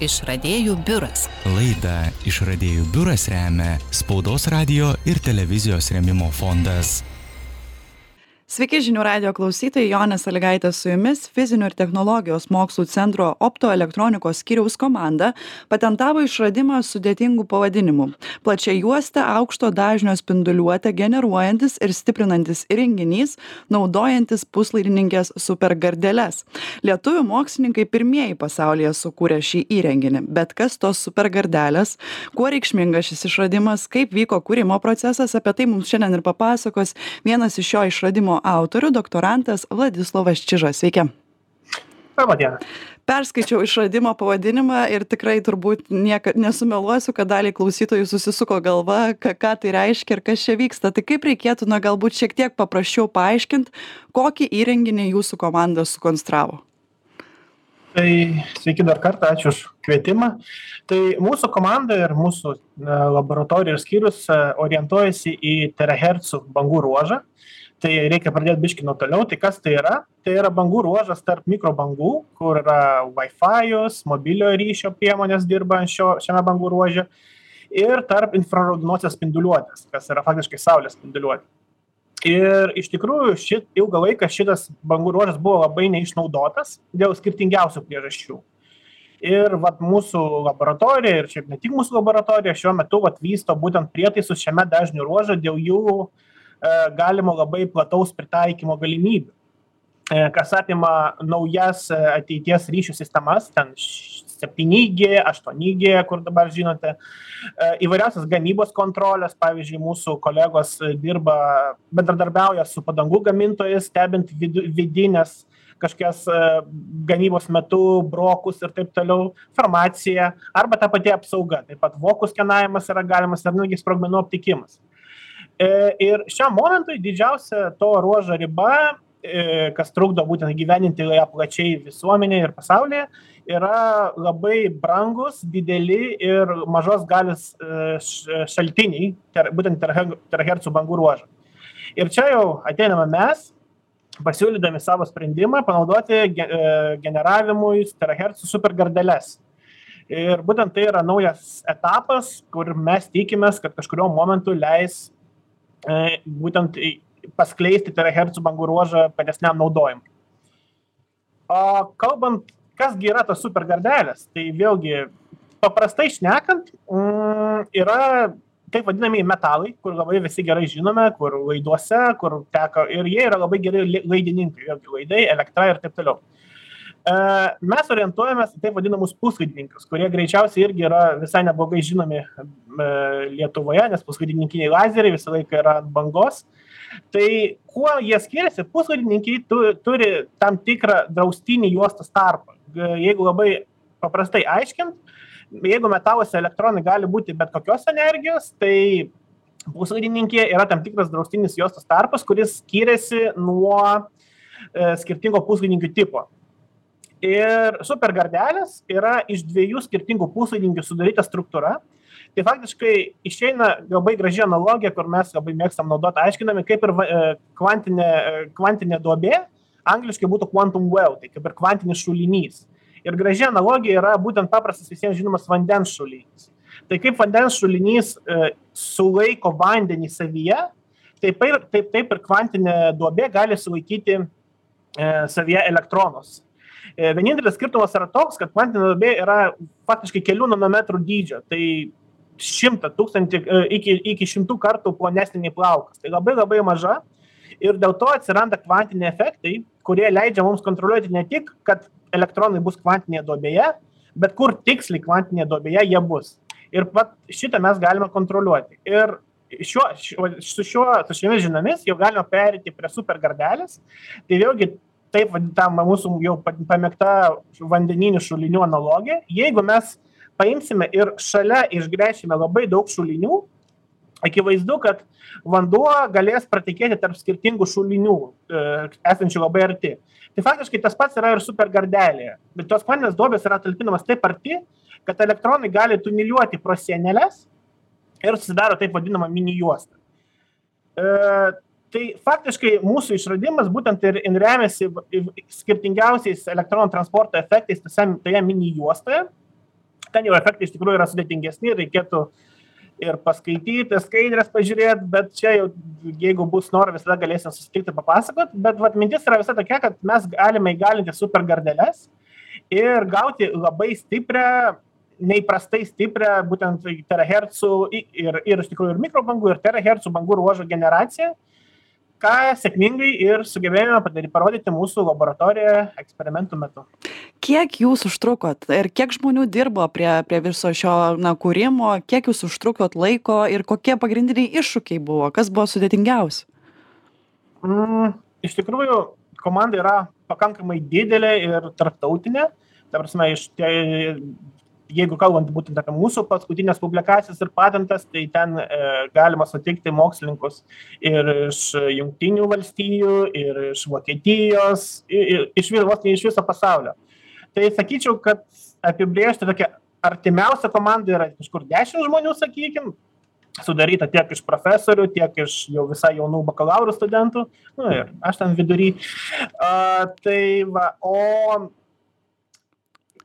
Išradėjų biuras. Laidą Išradėjų biuras remia Spaudos radio ir televizijos remimo fondas. Sveiki žinių radio klausytojai, Jonė Saligaitė su jumis. Fizinių ir technologijos mokslų centro optoelektronikos skyriaus komanda patentavo išradimą sudėtingų pavadinimų. Plačiai juosta aukšto dažnio spinduliuotę generuojantis ir stiprinantis įrenginys, naudojantis puslaidininkės supergardeles. Lietuvių mokslininkai pirmieji pasaulyje sukūrė šį įrenginį. Bet kas tos supergardelės, kuo reikšmingas šis išradimas, kaip vyko kūrimo procesas, apie tai mums šiandien ir papasakos vienas iš šio išradimo autorių doktorantas Vladislavas Čižas. Sveiki. Labą dieną. Perskaičiau išradimo pavadinimą ir tikrai turbūt niekad nesumeluosiu, kad daliai klausytojų susisuko galva, ką, ką tai reiškia ir kas čia vyksta. Tai kaip reikėtų, na galbūt šiek tiek paprasčiau paaiškinti, kokį įrenginį jūsų komanda sukonstravo. Tai sveiki dar kartą, ačiū už kvietimą. Tai mūsų komanda ir mūsų laboratorija ir skyrius e, orientuojasi į terahertzų bangų ruožą tai reikia pradėt biškį nuo toliau. Tai kas tai yra? Tai yra bangų ruožas tarp mikrobangų kur yra vaifajus mobiliojo ryšio priemonės dirba šio šiame bangų ruože ir tarp infraraudonosios spinduliuotės kas yra faktiškai saulės spinduliuotė. Ir iš tikrųjų ši ilgą laiką šitas bangų ruožas buvo labai neišnaudotas dėl skirtingiausių priežasčių. Ir vat mūsų laboratorija ir šiaip ne tik mūsų laboratorija šiuo metu vat vysto būtent prietaisus šiame dažnių ruože dėl jų E, galimo labai plataus pritaikymo galimybių e, kas apima naujas e, ateities ryšių sistemas, ten 7G, 8G, kur dabar žinote, įvairiausias gamybos kontrolės, pavyzdžiui, mūsų kolegos dirba, bendradarbiauja su padangų gamintojais, stebint vidinės kažkokias gamybos metu brokus ir taip toliau, farmacija, arba ta pati apsauga, taip pat vokų skenavimas yra galimas ir netgi sprogmenų aptikimas. E, ir šiam momentui didžiausia to ruožo riba, e, kas trukdo būtent gyveninti ją plačiai visuomenėje ir pasaulyje, yra labai brangus, dideli ir mažos galis e, šaltiniai, būtent terahertzų bangų ruožą. Ir čia jau ateiname mes, pasiūlydami savo sprendimą panaudoti generavimui terahertzų supergardeles. Ir būtent tai yra naujas etapas, kur mes tikimės, kad kažkurio momentu leis būtent paskleisti terahertzų bangų ruožą platesniam naudojimui. O kalbant, kasgi yra tos supergardelės, tai vėlgi paprastai šnekant, mm, yra taip vadinami metalai, kur labai visi gerai žinome, kur laiduose, kur teka ir jie yra labai geri laidininkai, vėlgi laidai, elektra ir taip toliau. E, mes orientuojamės į taip vadinamus puslaidininkius, kurie greičiausiai irgi yra visai neblogai žinomi e, Lietuvoje, nes puslaidininkiniai lazeriai visą laiką yra ant bangos. Tai kuo jie skiriasi, puslaidininkiai tu, turi tam tikrą draustinį juostos tarpą. Jeigu labai paprastai aiškint, jeigu metaluose elektronai gali būti bet kokios energijos, tai puslaidininkė yra tam tikras draustinis juostos tarpas, kuris skiriasi nuo e, skirtingo puslaidininkių tipo ir supergardelės yra iš dviejų skirtingų puslaidininkių sudaryta struktūra. Tai faktiškai išeina labai graži analogija, kur mes labai mėgstam naudoti, aiškinami, kaip ir e, kvantinė, e, kvantinė duobė, angliškai būtų quantum well, tai kaip ir kvantinis šulinys. Ir graži analogija yra būtent paprastas visiems žinomas vandens šulinys. Tai kaip vandens šulinys e, sulaiko vandenį savyje, taip ir, taip, taip ir kvantinė duobė gali sulaikyti e, savyje elektronus. E, vienintelis skirtumas yra toks, kad kvantinė duobė yra faktiškai kelių nanometrų dydžio. Tai šimtą tūkstantį e, iki, iki šimtų kartų plonesnė nei plaukas. Tai labai labai maža. Ir dėl to atsiranda kvantiniai efektai, kurie leidžia mums kontroliuoti ne tik, kad elektronai bus kvantinėje duobėje, bet kur tiksliai kvantinėje duobėje jie bus. Ir pat šitą mes galime kontroliuoti. Ir šiuo, šiuo, su, šiuo, su šiomis žiniomis jau galime perėti prie supergardelės. Tai vėlgi taip vadinama mūsų jau pamėgta vandeninių šulinių analogija. Jeigu mes paimsime ir šalia išgręšime labai daug šulinių, akivaizdu, kad vanduo galės pratikėti tarp skirtingų šulinių, e, esančių labai arti. Tai faktiškai tas pats yra ir supergardelėje. Bet tos kvantinės duobės yra talpinamas taip arti, kad elektronai gali tuneliuoti pro sienelės ir susidaro taip vadinama mini juosta. Tai faktiškai mūsų išradimas būtent ir, ir remiasi skirtingiausiais elektronų transporto efektais tose, toje mini juostoje. ten jau efektai iš tikrųjų yra sudėtingesni reikėtų ir paskaityti, skaidrės pažiūrėti, bet čia jau, jeigu bus noro, visada galėsim susitikti papasakot. Bet vat, mintis yra visada tokia, kad mes galime įgalinti supergardeles ir gauti labai stiprią neįprastai stiprią būtent terahercų ir, ir iš tikrųjų ir mikrobangų, ir terahercų bangų ruožo generaciją, ką sėkmingai ir sugebėjome padaryti, parodyti mūsų laboratorijoje eksperimentų metu. Kiek jūs užtrukot ir kiek žmonių dirbo prie, prie viso šio na, kūrimo, kiek jūs užtrukot laiko ir kokie pagrindiniai iššūkiai buvo, kas buvo sudėtingiausia? Mm, iš tikrųjų, komanda yra pakankamai didelė ir tarptautinė. Ta prasme, iš tie, jeigu kalbant būtent apie mūsų paskutinės publikacijas ir patentas, tai ten e, galima sutikti mokslininkus ir iš Junktinių valstijų, ir iš Vokietijos, ir, iš, vos iš viso pasaulio. Tai sakyčiau, kad apibriežti tokia artimiausia komanda yra kažkur 10 žmonių, sakykime, sudaryta tiek iš profesorių, tiek iš jau visai jaunų bakalauro studentų, nu ir aš ten vidury. Uh, tai va, o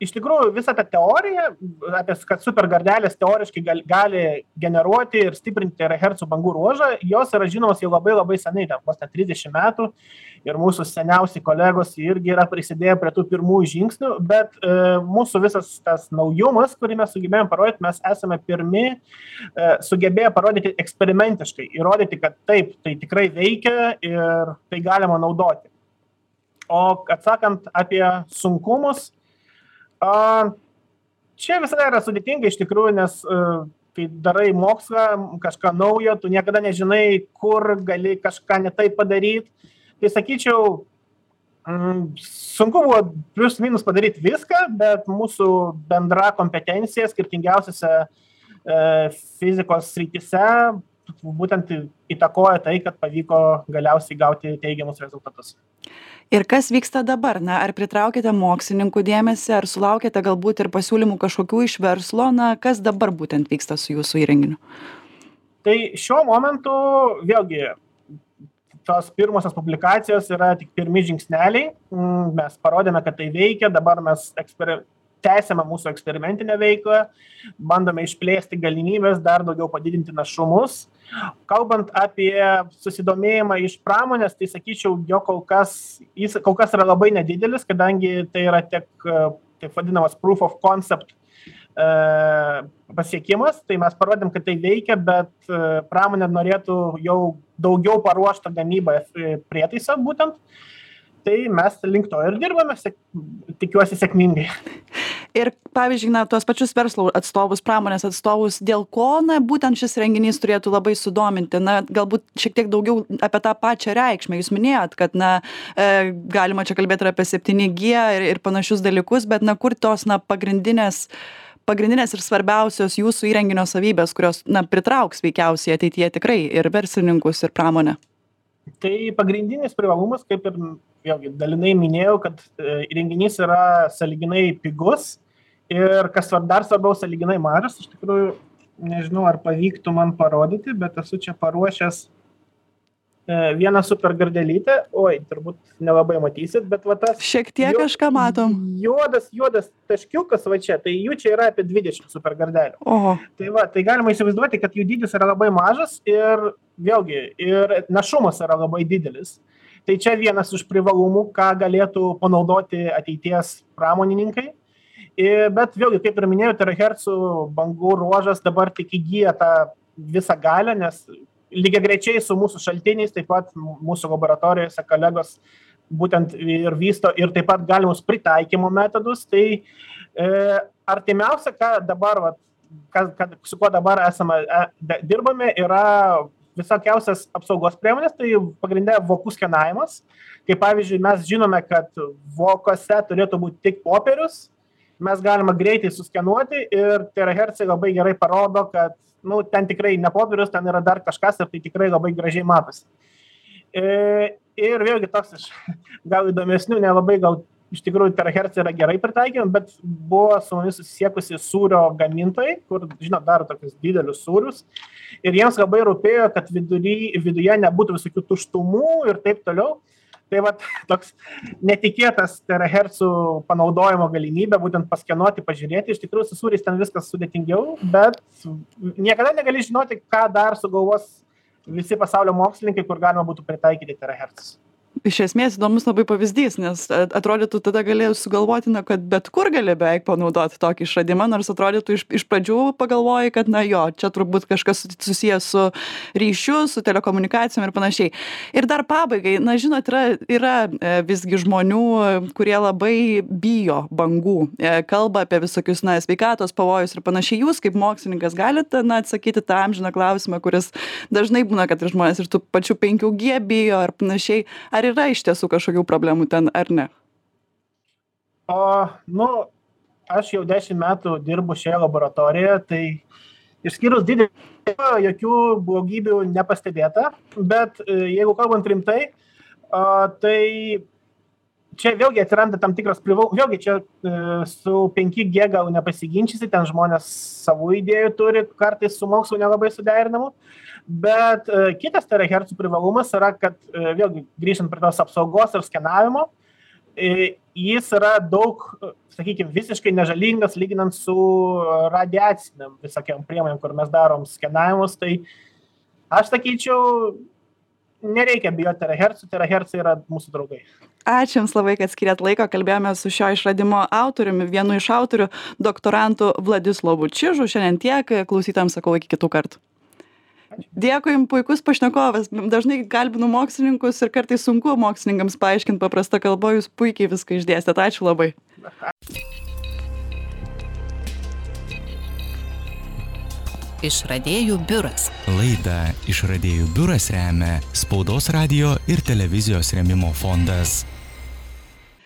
iš tikrųjų visa ta teorija apie kad supergardelės teoriškai gal gali generuoti ir stiprinti terahercų bangų ruožą jos yra žinomos jau labai labai senai ten vos ne trisdešim metų. Ir mūsų seniausi kolegos irgi yra prisidėję prie tų pirmųjų žingsnių bet e, mūsų visas tas naujumas kurį mes sugebėjom parodyt mes esame pirmi e, sugebėję parodyti eksperimentiškai įrodyti kad taip tai tikrai veikia ir tai galima naudoti. O atsakant apie sunkumus a čia visada yra sudėtinga iš tikrųjų nes a e, kai darai mokslą kažką naujo tu niekada nežinai kur gali kažką ne taip padaryt. Tai sakyčiau mm, sunku buvo plius minus padaryt viską bet mūsų bendra kompetencija skirtingiausiose e, fizikos srityse būtent įtakoja tai kad pavyko galiausiai gauti teigiamus rezultatus. Ir kas vyksta dabar? Na ar pritraukiate mokslininkų dėmesį ar sulaukiate galbūt ir pasiūlymų kažkokių iš verslo? Na kas dabar būtent vyksta su jūsų įrenginiu? Tai šiuo momentu vėlgi tos pirmosios publikacijos yra tik pirmi žingsneliai. Mm, mes parodėme kad tai veikia. Dabar mes eksper tęsiame mūsų eksperimentinę veiklą bandome išplėsti galimybes dar daugiau padidinti našumus. Kalbant apie susidomėjimą iš pramonės tai sakyčiau jo kol kas jis kol kas yra labai nedidelis kadangi tai yra tik taip vadinamas proof of concept e, pasiekimas. Tai mes parodėm kad tai veikia bet e, pramonė norėtų jau daugiau paruoštą gamybą e, prietaisą būtent tai mes link to ir dirbame sėk tikiuosi sėkmingai. Ir pavyzdžiui na tuos pačius verslo atstovus pramonės atstovus dėl ko na būtent šis renginys turėtų labai sudominti? Na galbūt šiek tiek daugiau apie tą pačią reikšmę. Jūs minėjot kad na e, galima čia kalbėt ir apie septyni gie ir ir panašius dalykus bet na kur tos na pagrindinės pagrindinės ir svarbiausios jūsų įrenginio savybės kurios na pritrauks veikiausiai ateityje tikrai ir verslininkus ir pramonę? Tai pagrindinis privalumas kaip ir vėlgi dalinai minėjau kad e, įrenginys yra sąlyginai pigus ir kas dar svarbiau sąlyginai mažas. Iš tikrųjų nežinau ar pavyktų man parodyti bet esu čia paruošęs e, vieną supergardelytę oi turbūt nelabai matysit bet va tas šiek tiek kažką matom. juodas juodas taškiukas va čia tai jų čia yra apie dvidešim supergardelių oho. Tai va tai galima įsivaizduoti kad jų dydis yra labai mažas ir vėlgi ir našumas yra labai didelis tai čia vienas iš privalumų ką galėtų panaudoti ateities pramonininkai. Ir bet vėlgi kaip ir minėjau terahercų bangų ruožas dabar tik įgyja tą visą galią nes lygiagrečiai su mūsų šaltiniais taip pat mūsų laboratorijose kolegos būtent ir vysto ir taip pat galimus pritaikymo metodus. Tai e, artimiausia ką dabar vat kas kad su kuo dabar esame e, dirbame yra visokiausias apsaugos priemones tai pagrinde vokų skenavimas. Kaip pavyzdžiui mes žinome kad vokuose turėtų būt tik popierius. Mes galima greitai suskenuoti ir terahercai labai gerai parodo kad nu ten tikrai ne popierius ten yra dar kažkas ir tai tikrai labai gražiai matosi. E, ir vėlgi toks iš gal įdomesnių nelabai gal iš tikrųjų terahercai yra gerai pritaikyti bet buvo su mumis susisiekusi sūrio gamintojai kur žinot daro tokius didelius sūrius. Ir jiems labai rūpėjo kad vidury viduje nebūtų visokių tuštumų ir taip toliau. Tai vat toks netikėtas terahercų panaudojimo galimybė būtent paskenuoti pažiūrėti. Iš tikrųjų su sūriais ten viskas sudėtingiau bet niekada negali žinoti ką dar sugalvos visi pasaulio mokslininkai kur galima būtų pritaikyti terahercus iš esmės įdomus labai pavyzdys nes atrodytų tada gali sugalvoti na kad bet kur gali beveik panaudot tokį išradimą nors atrodytų iš iš pradžių pagalvoji kad na jo čia turbūt kažkas susiję su ryšiu su telekomunikacijom ir panašiai. Ir dar pabaigai na žinot yra yra e, visgi žmonių kurie labai bijo bangų e, kalba apie visokius na sveikatos pavojus ir panašiai. Jūs kaip mokslininkas galit na atsakyti tą amžiną klausimą kuris dažnai būna kad ir žmonės ir tų pačių penkių g bijo ar panašiai. Ar yra iš tiesų kažkokių problemų ten ar ne? O, nu, aš jau dešimt metų dirbu šioje laboratorijoje, tai išskyrus didelį, jokių blogybių nepastebėta, bet e, jeigu kalbant rimtai, tai čia vėlgi atsiranda tam tikras privalumas, vėlgi čia e, su 5G gal nepasiginčysi, ten žmonės savų idėjų turi, kartais su mokslu nelabai suderinamų, bet e, kitas terahercų privalumas yra kad e, vėlgi grįžtant prie tos apsaugos ir skenavimo jis yra daug sakykim visiškai nežalingas lyginant su radiacinėm visokiom priemonėm kur mes darom skenavimus tai aš sakyčiau nereikia bijot terahercų terahercai yra mūsų draugai ačiū jums labai kad skyrėt laiko. Kalbėjomės su šio išradimo autoriumi vienu iš autorių doktorantu vladislovu čižu. Šiandien tiek klausytojams sakau iki kitų kartų. Dėkui puikus pašnekovas. Dažnai kalbinu mokslininkus ir kartais sunku mokslininkams paaiškint paprasta kalba. Jūs puikiai viską išdėstėt. Ačiū labai Išradėjų biuras. Laidą Išradėjų biuras remia Spaudos radio ir televizijos remimo fondas.